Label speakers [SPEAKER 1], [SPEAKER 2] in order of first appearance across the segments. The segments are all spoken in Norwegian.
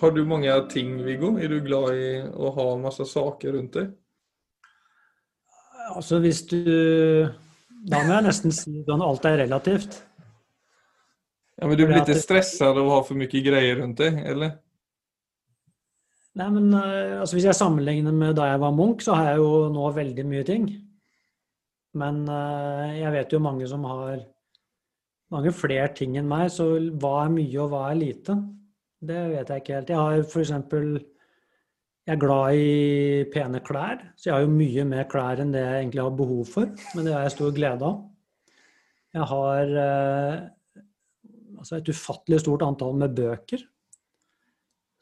[SPEAKER 1] Har du mange ting, Viggo? Er du glad i å ha masse saker rundt deg?
[SPEAKER 2] Altså hvis du Da må jeg nesten si at alt er relativt.
[SPEAKER 1] Ja, men du blir ikke stresset av å ha for mye greier rundt deg, eller?
[SPEAKER 2] Nei, men eh, altså, Hvis jeg sammenligner med da jeg var Munch, så har jeg jo nå veldig mye ting. Men uh, jeg vet jo mange som har mange flere ting enn meg, så hva er mye og hva er lite? Det vet jeg ikke helt. Jeg har f.eks. Jeg er glad i pene klær, så jeg har jo mye mer klær enn det jeg egentlig har behov for. Men det har jeg stor glede av. Jeg har eh, altså et ufattelig stort antall med bøker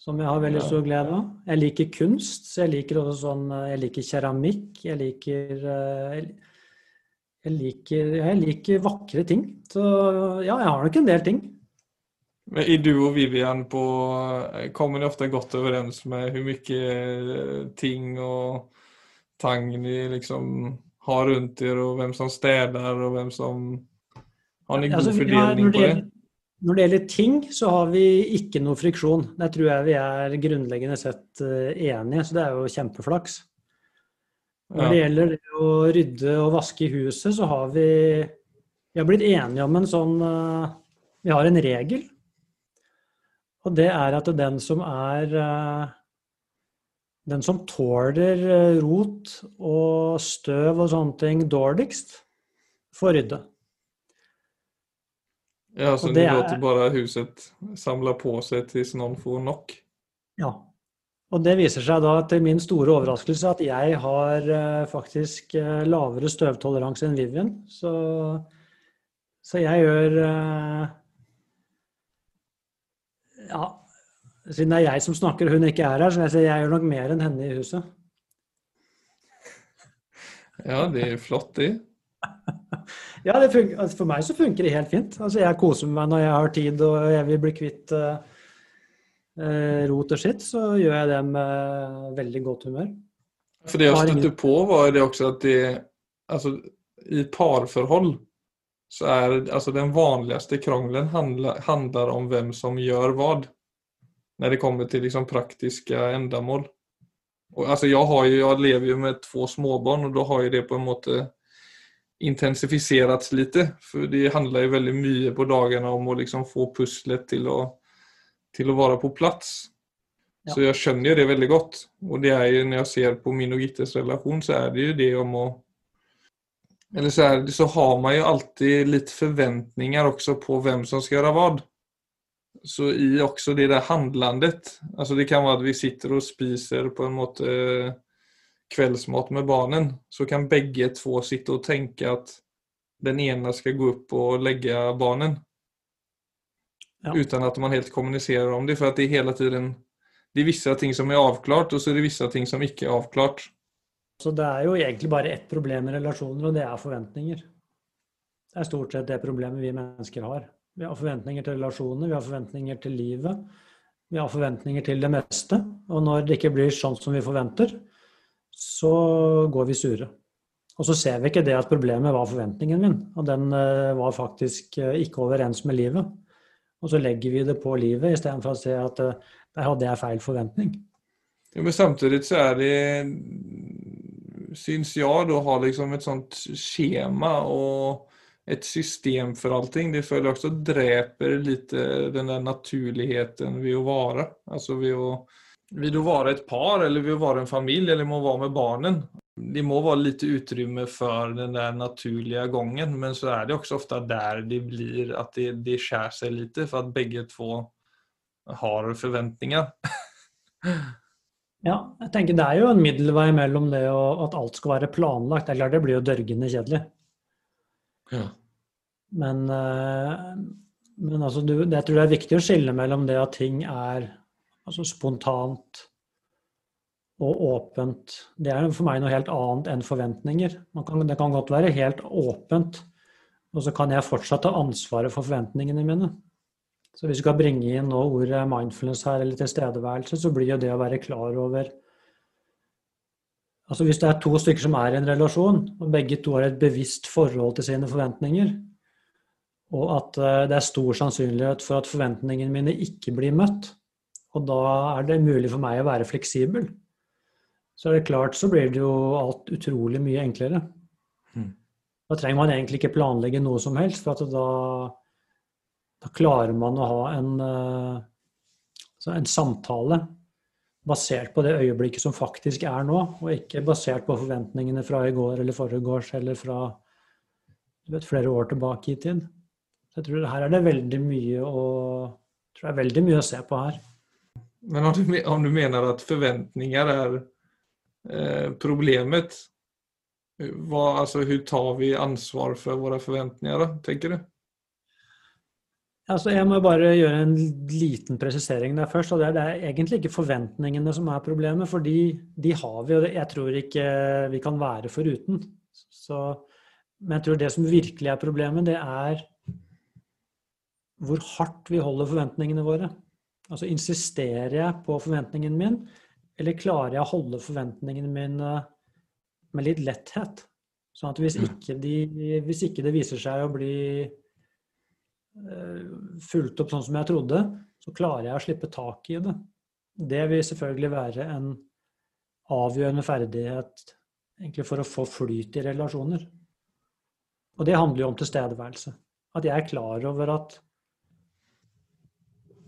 [SPEAKER 2] som jeg har veldig stor glede av. Jeg liker kunst, så jeg liker også sånn eh, Jeg liker keramikk. Jeg liker eh, jeg liker, jeg liker vakre ting. Så ja, jeg har nok en del ting.
[SPEAKER 1] Men i du og Vivian på Kommer dere ofte godt overens med hvor mye ting og tang de liksom har rundt dere, og hvem som steder, og hvem som Har dere god altså, fordeling på det?
[SPEAKER 2] Når det gjelder ting, så har vi ikke noe friksjon. Der tror jeg vi er grunnleggende sett eh, enige, så det er jo kjempeflaks. Når det gjelder det å rydde og vaske i huset, så har vi, vi har blitt enige om en sånn eh, Vi har en regel. Og det er at den som er eh, Den som tåler rot og støv og sånne ting dårligst, får rydde.
[SPEAKER 1] Ja, så ni låter bare huset samle på seg til noen får nok?
[SPEAKER 2] Ja. Og det viser seg da til min store overraskelse at jeg har uh, faktisk lavere støvtoleranse enn Vivian. Så, så jeg gjør Ja, siden det er jeg som snakker og hun ikke er her, så jeg, jeg gjør nok mer enn henne i huset.
[SPEAKER 1] Ja, det er flott, det.
[SPEAKER 2] Ja, det altså for meg så funker det helt fint. Altså jeg koser meg når jeg har tid og jeg vil bli kvitt uh, rot og skitt, så gjør jeg det med veldig godt humør.
[SPEAKER 1] For det jeg støtte på, var det også at det Altså, i parforhold så er altså den vanligste krangelen handler, handler om hvem som gjør hva. Når det kommer til liksom praktiske endemål. Og, altså, jeg, har jo, jeg lever jo med to småbarn, og da har jo det på en måte intensifiserats litt. For det handler jo veldig mye på dagene om å liksom få puslet til å, til å være på plass. Ja. Så jeg skjønner jo det veldig godt. Og det er jo når jeg ser på min og Gittes relasjon, så er det jo det om å Eller så, här, så har man jo alltid litt forventninger også på hvem som skal gjøre hva. Så i også det der handlandet alltså Det kan være at vi sitter og spiser på en måte kveldsmat med barnen, så kan bägge två sitte og tenke at den ene skal gå opp og lägga barnen. Ja. Utan at man helt kommunicerar om det. For att det er hele tiden Det er vissa ting som er avklart, og så er det vissa ting som ikke er avklart.
[SPEAKER 2] Så det er jo egentlig bare ett problem i relasjoner, og det er forventninger. Det er stort sett det problemet vi mennesker har. Vi har forventninger til relasjoner, vi har forventninger til livet. Vi har forventninger til det meste. Og når det ikke blir sånn som vi forventer, så går vi sure. Og så ser vi ikke det at problemet var forventningen min, og den eh, var faktisk eh, ikke overens med livet. Og så legger vi det på livet istedenfor å se at eh, der hadde jeg feil forventning.
[SPEAKER 1] Jo, men samtidig så er det syns jeg da har liksom et sånt skjema og et system for allting. Det føler jeg også dreper litt den der naturligheten ved å være. Altså ved å vid att være et par eller ved å være en familj eller må være med barnen. Det må være litt utrymme for den der naturlige gangen, men så er det også ofte der det blir at det, det skjærer seg litt, for at begge to har forventninger.
[SPEAKER 2] ja, jeg tenker det er jo en middelvei mellom det og at alt skal være planlagt. Det er klart det blir jo dørgende kjedelig.
[SPEAKER 1] Ja.
[SPEAKER 2] Men, eh, men altså, du, jeg tror det er viktig å skille mellom det at ting er Altså spontant og åpent. Det er for meg noe helt annet enn forventninger. Kan, det kan godt være helt åpent, og så kan jeg fortsatt ta ansvaret for forventningene mine. Så hvis vi skal bringe inn nå ordet mindfulness her, eller tilstedeværelse, så blir jo det å være klar over Altså Hvis det er to stykker som er i en relasjon, og begge to har et bevisst forhold til sine forventninger, og at eh, det er stor sannsynlighet for at forventningene mine ikke blir møtt, Og da er det mulig for meg å være fleksibel. Så er det klart så blir det jo alt utrolig mye enklere. Mm. Da trenger man egentlig ikke planlegge noe som helst, for at da, da, klarer man å ha en, uh, en samtale basert på det øyeblikket som faktisk er nå, og ikke basert på forventningene fra i går eller foregårs eller fra vet, flere år tilbake i tid. Så jeg tror her er det veldig mye å, tror jeg er veldig mye å se på her.
[SPEAKER 1] Men om du, om du mener at forventninger er eh, problemet, hva, altså, hvordan tar vi ansvar for våre forventninger, tenker du?
[SPEAKER 2] Altså, jeg må bare gjøre en liten presisering der først. og Det er, det er egentlig ikke forventningene som er problemet, for de, de har vi, og jeg tror ikke vi kan være foruten. Så, men jeg tror det som virkelig er problemet, det er hvor hardt vi holder forventningene våre. Altså insisterer jeg på forventningen min, eller klarer jeg å holde forventningene mine med litt letthet? Sånn at hvis ikke, de, hvis ikke det viser seg å bli fulgt opp sånn som jeg trodde, så klarer jeg å slippe tak i det. Det vil selvfølgelig være en avgjørende ferdighet egentlig for å få flyt i relasjoner. Og det handler jo om tilstedeværelse. At jeg er klar over at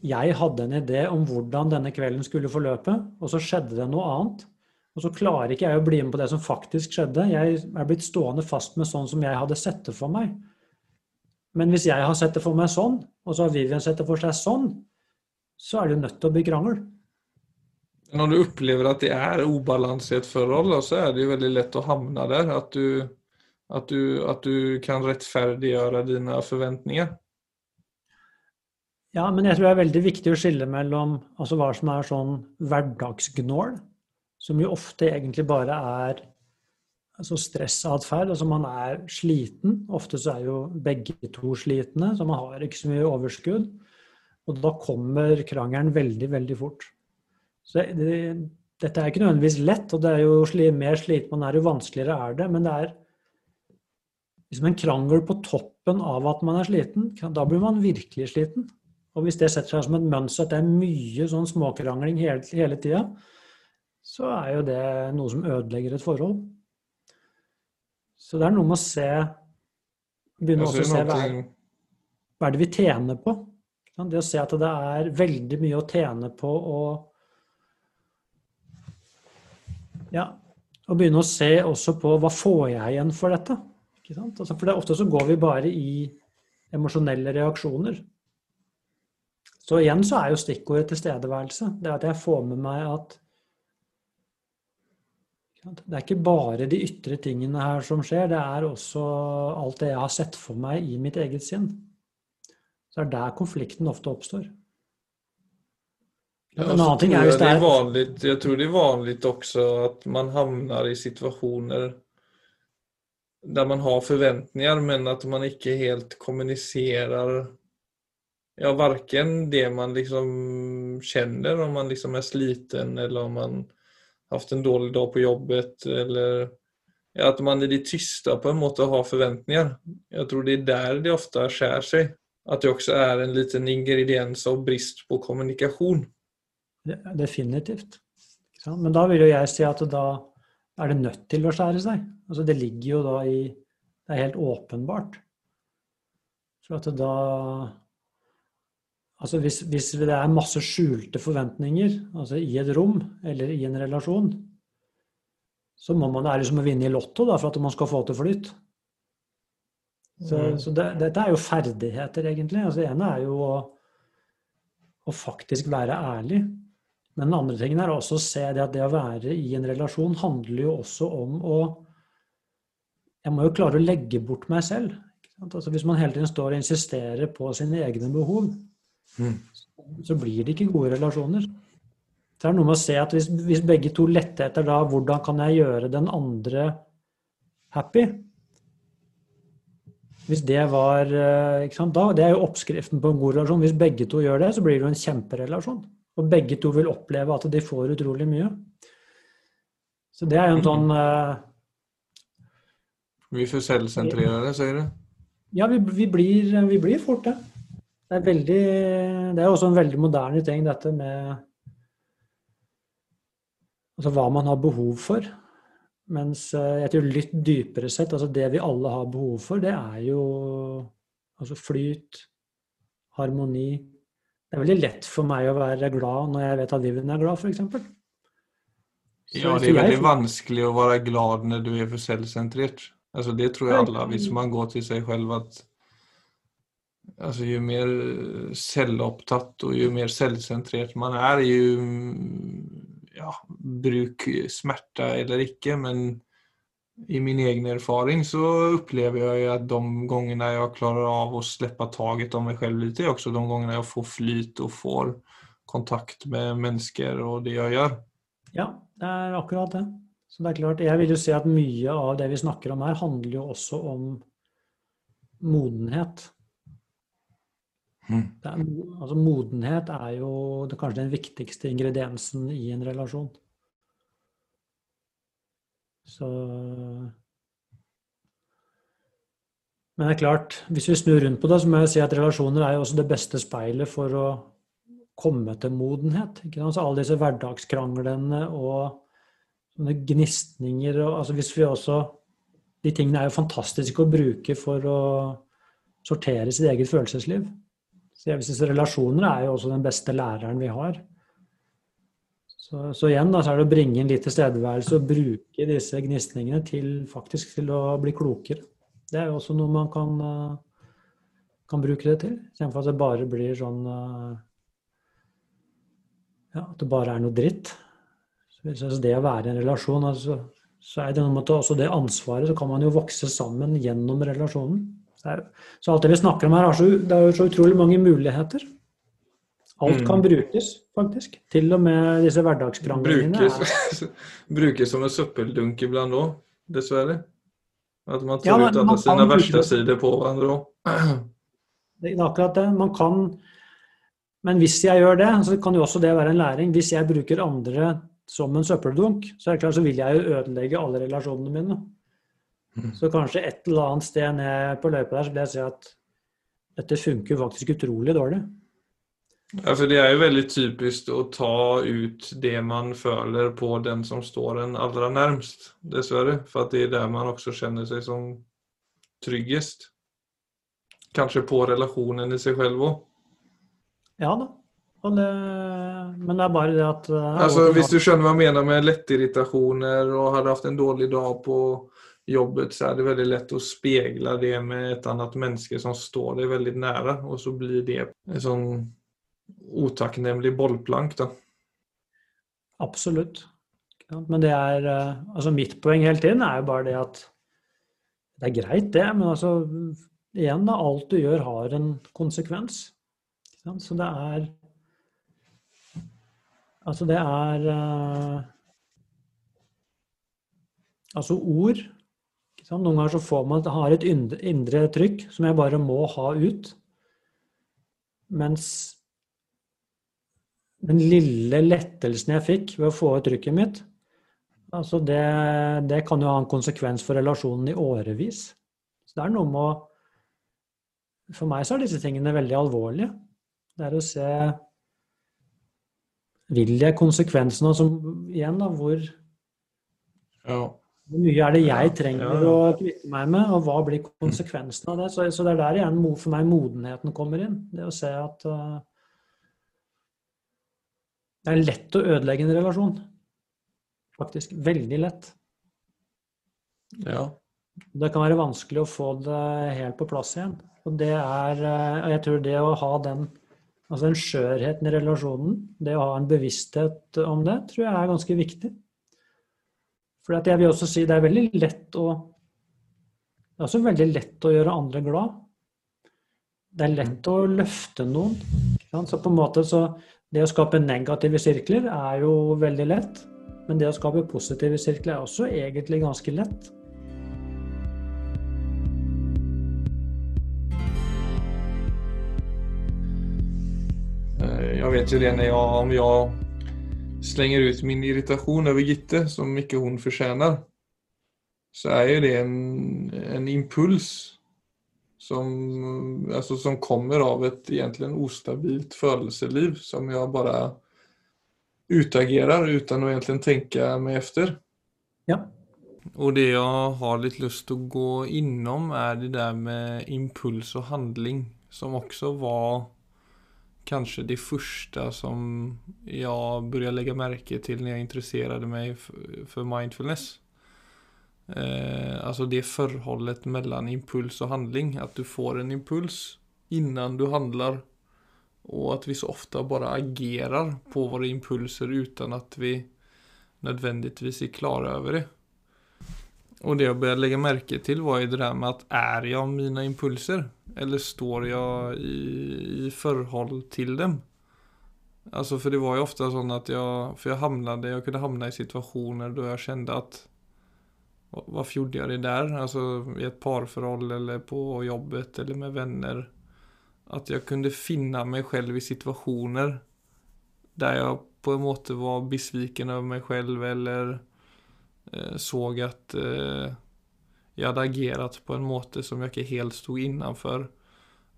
[SPEAKER 2] jeg hadde en idé om hvordan denne kvelden skulle forløpe, og så skjedde det noe annet. Og så klarer ikke jeg å bli med på det som faktisk skjedde. Jeg er blitt stående fast med sånn som jeg hadde sett det for meg. Men hvis jeg har sett det for meg sånn, og så har Vivian sett det for seg sånn, så er det jo nødt til å bli krangel.
[SPEAKER 1] Når du opplever at det er ubalanse i et forhold, så er det jo veldig lett å havne der. At du, at du, at du kan rettferdiggjøre dine forventninger.
[SPEAKER 2] Ja, men jeg tror det er veldig viktig å skille mellom altså hva som er sånn hverdagsgnål, som jo ofte egentlig bare er altså stressatferd. Altså man er sliten. Ofte så er jo begge to slitne, så man har ikke så mye overskudd. Og da kommer krangelen veldig, veldig fort. Så det, dette er ikke nødvendigvis lett, og det er jo mer sliten man er, jo vanskeligere er det. Men det er liksom en krangel på toppen av at man er sliten. Da blir man virkelig sliten. Og hvis det setter seg som et mønster at det er mye sånn småkrangling hele, hele tida, så er jo det noe som ødelegger et forhold. Så det er noe med å se Begynne også å se hva er, hva er det vi tjener på. Det å se at det er veldig mye å tjene på å Ja, og begynne å se også på hva får jeg igjen for dette. Altså for det, ofte så går vi bare i emosjonelle reaksjoner. Så igjen så er jo stikkordet tilstedeværelse. Det er at jeg får med meg at det er ikke bare de ytre tingene her som skjer, det er også alt det jeg har sett for meg i mitt eget sinn. Så det er der konflikten ofte oppstår.
[SPEAKER 1] Ja, en annen ting er hvis det er vanligt, Jeg tror det er vanlig også at man havner i situasjoner der man har forventninger, men at man ikke helt kommuniserer ja, verken det man liksom kjenner, om man liksom er sliten, eller om man hatt en dårlig dag på jobbet, eller at man i det tysta på en måte har forventninger. Jeg tror det er der det ofte skjærer seg. At det også er en liten ingrediens av brist på kommunikasjon.
[SPEAKER 2] Definitivt. Men da vil jo jeg si at da er det nødt til å skjære seg. Altså det ligger jo da i Det er helt åpenbart. For at da Altså hvis, hvis, det er masse skjulte forventninger altså i et rom eller i en relasjon, så må man, det er liksom å vinne i Lotto da, for at man skal få til flyt. Så, mm. så det, dette er jo ferdigheter, egentlig. Altså, det ene er jo å, å, faktisk være ærlig. Men den andre tingen er også å se det at det å være i en relasjon handler jo også om å Jeg må jo klare å legge bort meg selv. Altså, hvis man hele tiden står og insisterer på sine egne behov, Mm. Så blir det ikke gode relasjoner. Det er noe med å se at hvis, hvis begge to lette etter da hvordan kan jeg gjøre den andre happy Hvis det var eh, ikke sant, da, Det er jo oppskriften på en god relasjon. Hvis begge to gjør det, så blir det jo en kjemperelasjon. Og begge to vil oppleve at de får utrolig mye. Så det er jo en sånn uh,
[SPEAKER 1] Vi får selvsentrere selvsentrerte, sier du?
[SPEAKER 2] Ja, vi, vi, blir, vi blir fort det. Det er, veldig, det er også en veldig moderne ting, dette med altså hva man har behov for. Mens eh, jeg tror litt dypere sett, altså det vi alle har behov for, det er jo altså flyt, harmoni. Det er veldig lett for meg å være glad når jeg vet at Vivian er glad, f.eks.
[SPEAKER 1] Ja, det er veldig vanskelig å være glad når du er for selvsentrert. Altså, det tror jeg alle, hvis man går til seg selv, at altså, jo mer selvopptatt og jo mer selvsentrert man er, jo ja, bruk smerte eller ikke, men i min egen erfaring så opplever jeg at de gangene jeg klarer av å slippe taget om meg selv litt, er også de gangene jeg får flyt og får kontakt med mennesker og det jeg gjør.
[SPEAKER 2] Ja, det er akkurat det. Så det er klart, Jeg vil jo si at mye av det vi snakker om her, handler jo også om modenhet. Er, altså Modenhet er jo det, kanskje den viktigste ingrediensen i en relasjon. Så Men det er klart, hvis vi snur rundt på det, så må jeg si at relasjoner er jo også det beste speilet for å komme til modenhet. Ikke sant? Så alle disse hverdagskranglene og sånne gnisninger og altså hvis vi også De tingene er jo fantastiske å bruke for å sortere sitt eget følelsesliv. Så jeg si relasjoner er jo også den beste læreren vi har. Så, så igjen da, så er det å bringe inn litt tilstedeværelse og bruke disse gnisningene til faktisk til å bli klokere. Det er jo også noe man kan, eh, kan bruke det til, istedenfor at det bare blir sånn eh, ja, At det bare er noe dritt. Så det å være i en relasjon, altså, så er det noe med også det ansvaret, så kan man jo vokse sammen gjennom relasjonen. Så alt det vi snakker om her, så, det er jo så utrolig mange muligheter. Alt mm. kan brukes, faktisk. Til og med disse hverdagskranglingene.
[SPEAKER 1] Brukes, brukes som en søppeldunk iblant òg, dessverre. At man tar ja, ut alle sine verste sider på hverandre òg.
[SPEAKER 2] Det er akkurat det. Man kan Men hvis jeg gjør det, så kan jo også det være en læring. Hvis jeg bruker andre som en søppeldunk, så er det klart så vil jeg jo ødelegge alle relasjonene mine. Mm. Så kanskje et eller annet sted ned på løypa der så vil jeg si at dette funker faktisk utrolig dårlig.
[SPEAKER 1] Ja, for Det er jo veldig typisk å ta ut det man føler på den som står en aller nærmest, dessverre. For at det er der man også kjenner seg som tryggest. Kanskje på relasjonen i seg selv òg.
[SPEAKER 2] Ja da. Det, men det er bare det at
[SPEAKER 1] det altså, Hvis du skjønner hva jeg mener med lettirritasjoner og hadde hatt en dårlig dag på jobbet så er det veldig lett å speile det med et annet menneske som står deg veldig nære, og så blir det en sånn utakknemlig bollplank. da.
[SPEAKER 2] Absolutt. Men det er eh, Altså mitt poeng hele tiden er jo bare det at det er greit, det, men altså igjen, da. Alt du gjør, har en konsekvens. Så det er Altså, det er uh, Altså, ord noen ganger så får man har et indre trykk som jeg bare må ha ut. Mens den lille lettelsen jeg fikk ved å få ut trykket mitt, altså det, det, kan jo ha en konsekvens for relasjonen i årevis. Så det er noe med å For meg så er disse tingene veldig alvorlige. Det er å se Vil jeg konsekvensene, som igjen, da, hvor ja. Hvor mye er det jeg trenger å kvitte meg med, og hva blir konsekvensen av det? Så, så, det er der igjen for meg modenheten kommer inn. Det å se at uh, det er lett å ødelegge en relasjon. Faktisk. Veldig lett.
[SPEAKER 1] Ja.
[SPEAKER 2] Det kan være vanskelig å få det helt på plass igjen. Og det er uh, Jeg tror det å ha den Altså den skjørheten i relasjonen, det å ha en bevissthet om det, tror jeg er ganske viktig. For jeg vil også si det er veldig lett å Det er også veldig lett å gjøre andre glad. Det er lett å løfte noen. Så på en måte så Det å skape negative sirkler er jo veldig lett. Men det å skape positive sirkler er også egentlig ganske lett.
[SPEAKER 1] Eh, jeg vet jo det når jeg, om jeg slänger ut min irritation över Gitte som ikke hon förtjänar så er jo det en, en impuls som, alltså, som kommer av et egentligen ostabilt følelsesliv som jeg bare utagerar utan att egentligen tänka mig efter.
[SPEAKER 2] Ja.
[SPEAKER 1] Och det jag har lite lust att gå inom är det där med impuls och handling som också var kanske det första som jag började lägga märke till när jag intresserade mig för mindfulness. Eh, alltså det förhållet mellan impuls och handling. Att du får en impuls innan du handlar. Och att vi så ofta bara agerar på våra impulser utan att vi nödvändigtvis är klara över det. Och det jag började lägga märke till var ju det där med att är jag mina impulser? Eller står jag i, i förhåll till dem? Alltså för det var ju ofta sånn at jeg, för jag hamnade, jag kunde hamna i situationer då jag kände att varför gjorde jag det der? Alltså i et parforhold eller på jobbet eller med vänner. At jeg kunne finne meg selv i situasjoner der jeg på en måte var besviken over meg selv eller eh, såg at eh, jag hadde agerat på en måte som jeg ikke helt stod innenfor.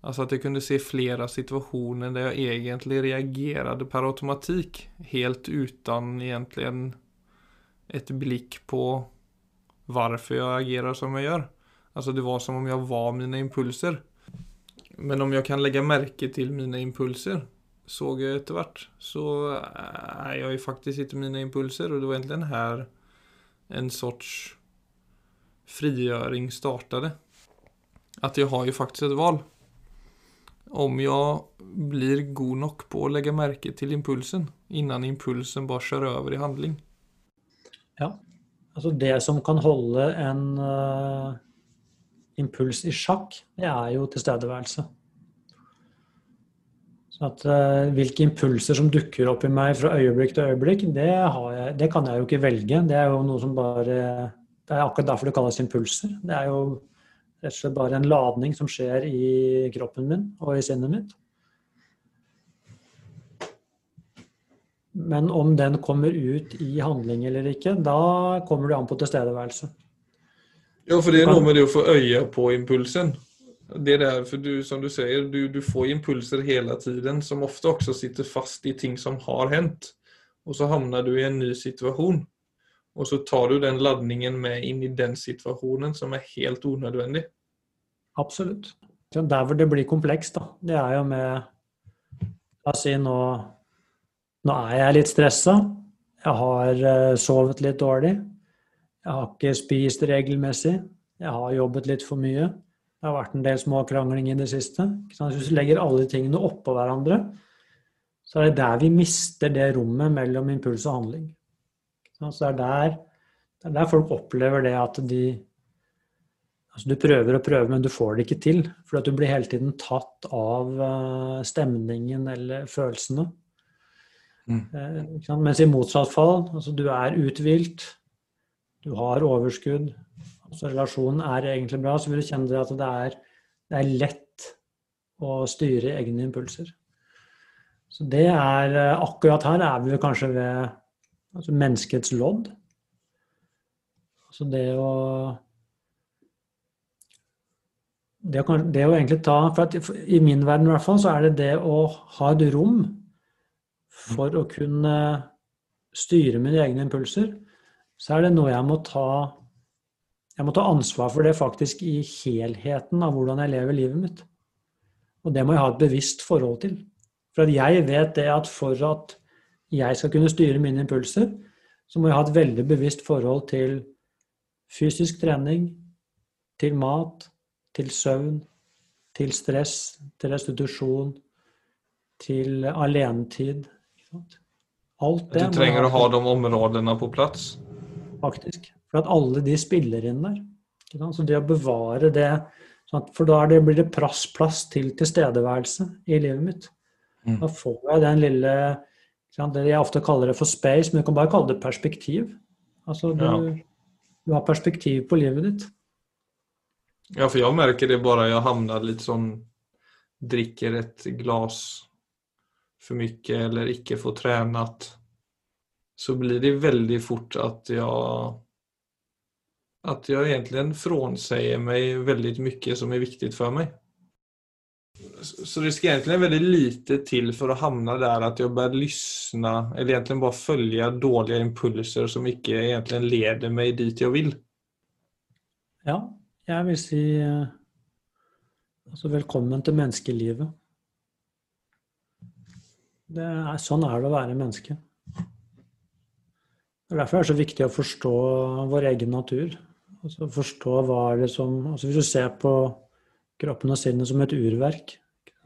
[SPEAKER 1] Alltså at jeg kunne se flere situationer der jeg egentlig reagerte per automatik. Helt uten egentlig et blikk på hvorfor jeg agerer som jeg gjør. Alltså det var som om jeg var mine impulser. Men om jeg kan legge merke til mine impulser såg etter hvert, så er jeg faktisk ikke mine impulser og det var egentlig her en sorts frigöring startade. Att jag har ju faktiskt ett val. Om jag blir god nok på å legge merke til impulsen innan impulsen bare kjører over i handling.
[SPEAKER 2] Ja, altså det som kan holde en uh, impuls i sjakk, det er jo tilstedeværelse. Så at uh, Hvilke impulser som dukker opp i meg fra øyeblikk til øyeblikk, det, jeg, det, kan jeg jo ikke velge. Det er jo noe som bare Det er akkurat derfor det kalles impulser. Det er jo rett og slett bare en ladning som skjer i kroppen min og i sinnet mitt. Men om den kommer ut i handling eller ikke, da kommer det an på tilstedeværelse.
[SPEAKER 1] Ja, for det er noe med det å få øye på impulsen. Det der, for du, som du sier, du, du får impulser hele tiden som ofte også sitter fast i ting som har hendt. Og så havner du i en ny situation. Och så tar du den ladningen med inn i den situasjonen som er helt unødvendig.
[SPEAKER 2] Absolutt. Der hvor det blir komplekst, da, det er jo med La oss si nå, nå er jeg litt stressa. Jeg har eh, sovet litt dårlig. Jeg har ikke spist regelmessig. Jeg har jobbet litt for mye. Det har vært en del små krangling i det siste. Hvis du legger alle tingene oppå hverandre, så er det der vi mister det rommet mellom impuls og handling. Så det er der, det er der folk opplever det at de Altså du prøver og prøver, men du får det ikke til. For at du blir hele tiden tatt av eh, stemningen eller følelsene. Mm. Eh, Mens i motsatt fall, altså du er uthvilt, du har overskudd, altså relasjonen er egentlig bra, så vil du kjenne at det er, det er lett å styre egne impulser. Så det er eh, Akkurat her er vi kanskje ved altså menneskets lodd. Altså det å det å, det å, egentlig ta for I min verden i hvert fall så er det det å ha et rom for å kunne styre mine egne impulser, så er det noe jeg må ta jeg må ta ansvar for det faktisk i helheten av hvordan jeg lever livet mitt. Og det må jeg ha et bevisst forhold til. For at jeg vet det at for at jeg skal kunne styre mine impulser, så må jeg ha et veldig bevisst forhold til fysisk trening, til mat, til søvn, til stress, til restitusjon, til alenetid.
[SPEAKER 1] Alt det Du trenger å ha de områdene på plass?
[SPEAKER 2] Faktisk. For at alle de spiller inn der. Så det å bevare det For da blir det plass, plass til tilstedeværelse i livet mitt. Mm. Da får jeg den lille Det jeg ofte kaller det for space, men du kan bare kalle det perspektiv. Altså du, ja. du har perspektiv på livet ditt.
[SPEAKER 1] Ja, for jeg merker det bare jeg havner litt sånn Drikker et glas for mye eller ikke får trent, så blir det veldig fort at jeg at jeg egentlig frånsäger meg veldig mye som er viktig for mig. Så det ska egentligen väldigt lite till för att hamna där att jag börjar lyssna eller egentligen bara följa dåliga impulser som ikke egentligen leder mig dit jeg vil.
[SPEAKER 2] Ja, jeg vil si eh, altså velkommen til menneskelivet. Er, sånn er det å være menneske. Det er Derfor er det så viktig å forstå vår egen natur. Altså forstå hva er det som altså Hvis du ser på kroppen og sinnet som et urverk,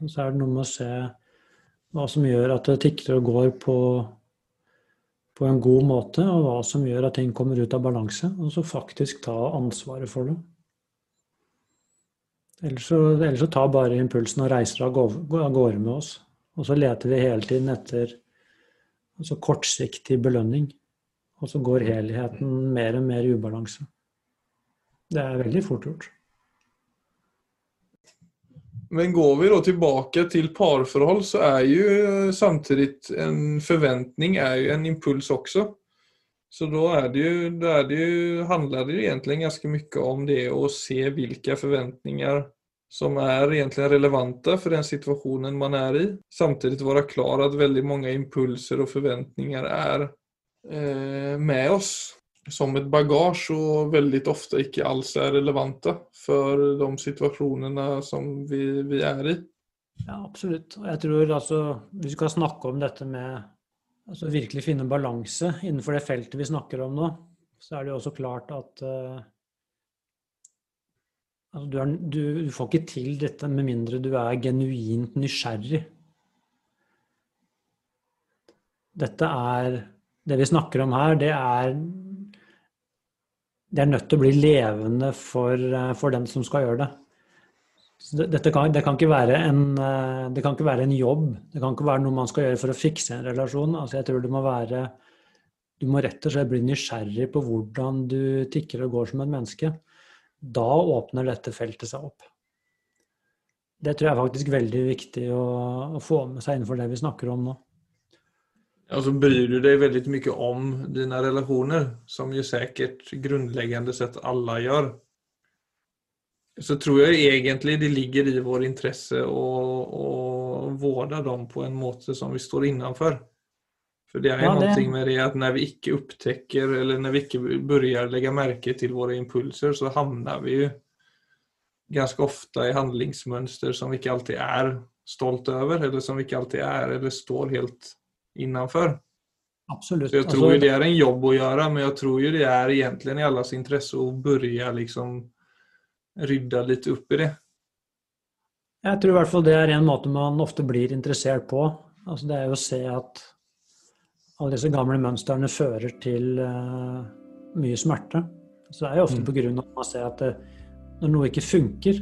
[SPEAKER 2] så er det noe med å se hva som gjør at det tikker og går på, på en god måte, og hva som gjør at ting kommer ut av balanse, og så faktisk ta ansvaret for det. Ellers så, ellers så tar bare impulsen og reiser av gårde med oss. Og så leter vi hele tiden etter altså kortsiktig belønning. Og så går helheten mer og mer i ubalanse. Det er veldig fort gjort.
[SPEAKER 1] Men går vi da tilbake til parforhold, så er jo samtidig en forventning en impuls også. Så da det jo, det jo, handler det jo egentlig ganske mye om det å se hvilke forventninger som er egentlig relevanta for den situasjonen man er i. Samtidig være klar at veldig mange impulser og forventninger er eh, med oss som et bagasje og veldig ofte ikke alls er relevante for de situasjonene som vi, vi er i.
[SPEAKER 2] Ja, absolutt. Og jeg tror altså, vi skal snakke om dette med altså virkelig finne balanse innenfor det feltet vi snakker om nå, så er det jo også klart at uh, altså du, er, du, du, får ikke til dette med mindre du er genuint nysgjerrig. Dette er Det vi snakker om her, det er det er nødt til å bli levende for, eh, for den som skal gjøre det. Dette kan, det, kan en, eh, det, kan ikke være en jobb. Det kan ikke være noe man skal gjøre for å fikse en relasjon. Altså jeg tror det må være Du må rett og slett bli nysgjerrig på hvordan du tikker og går som et menneske. Da åpner dette feltet seg opp. Det tror jeg er faktisk veldig viktig å, å få med seg innenfor det vi snakker om nå.
[SPEAKER 1] Och så bryr du deg veldig mye om dine relasjoner, som jo sikkert grundläggande sett alle gjør. Så tror jeg egentlig det ligger i vår intresse å, vårde dem på en måte som vi står innenfor. For det er ja, noe med det at når vi ikke opptäcker eller når vi ikke begynner legge merke til våre impulser, så havner vi jo ganske ofte i handlingsmønster som vi ikke alltid er stolt over, eller som vi ikke alltid er eller står helt innenfor.
[SPEAKER 2] Absolutt.
[SPEAKER 1] Så jeg tror altså, det er en jobb å gjøre, men jeg tror jo det er egentlig i alles interesse å begynne liksom rydde litt opp i det.
[SPEAKER 2] Jeg tror i hvert fall det er en måte man ofte blir interessert på. Altså det er jo å se at alle disse gamle mønstrene fører til uh, mye smerte. Så det er jo ofte mm. på grunn av at man ser at det, når noe ikke funker,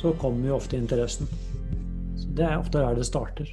[SPEAKER 2] så kommer jo ofte interessen. Så det er ofte der det starter.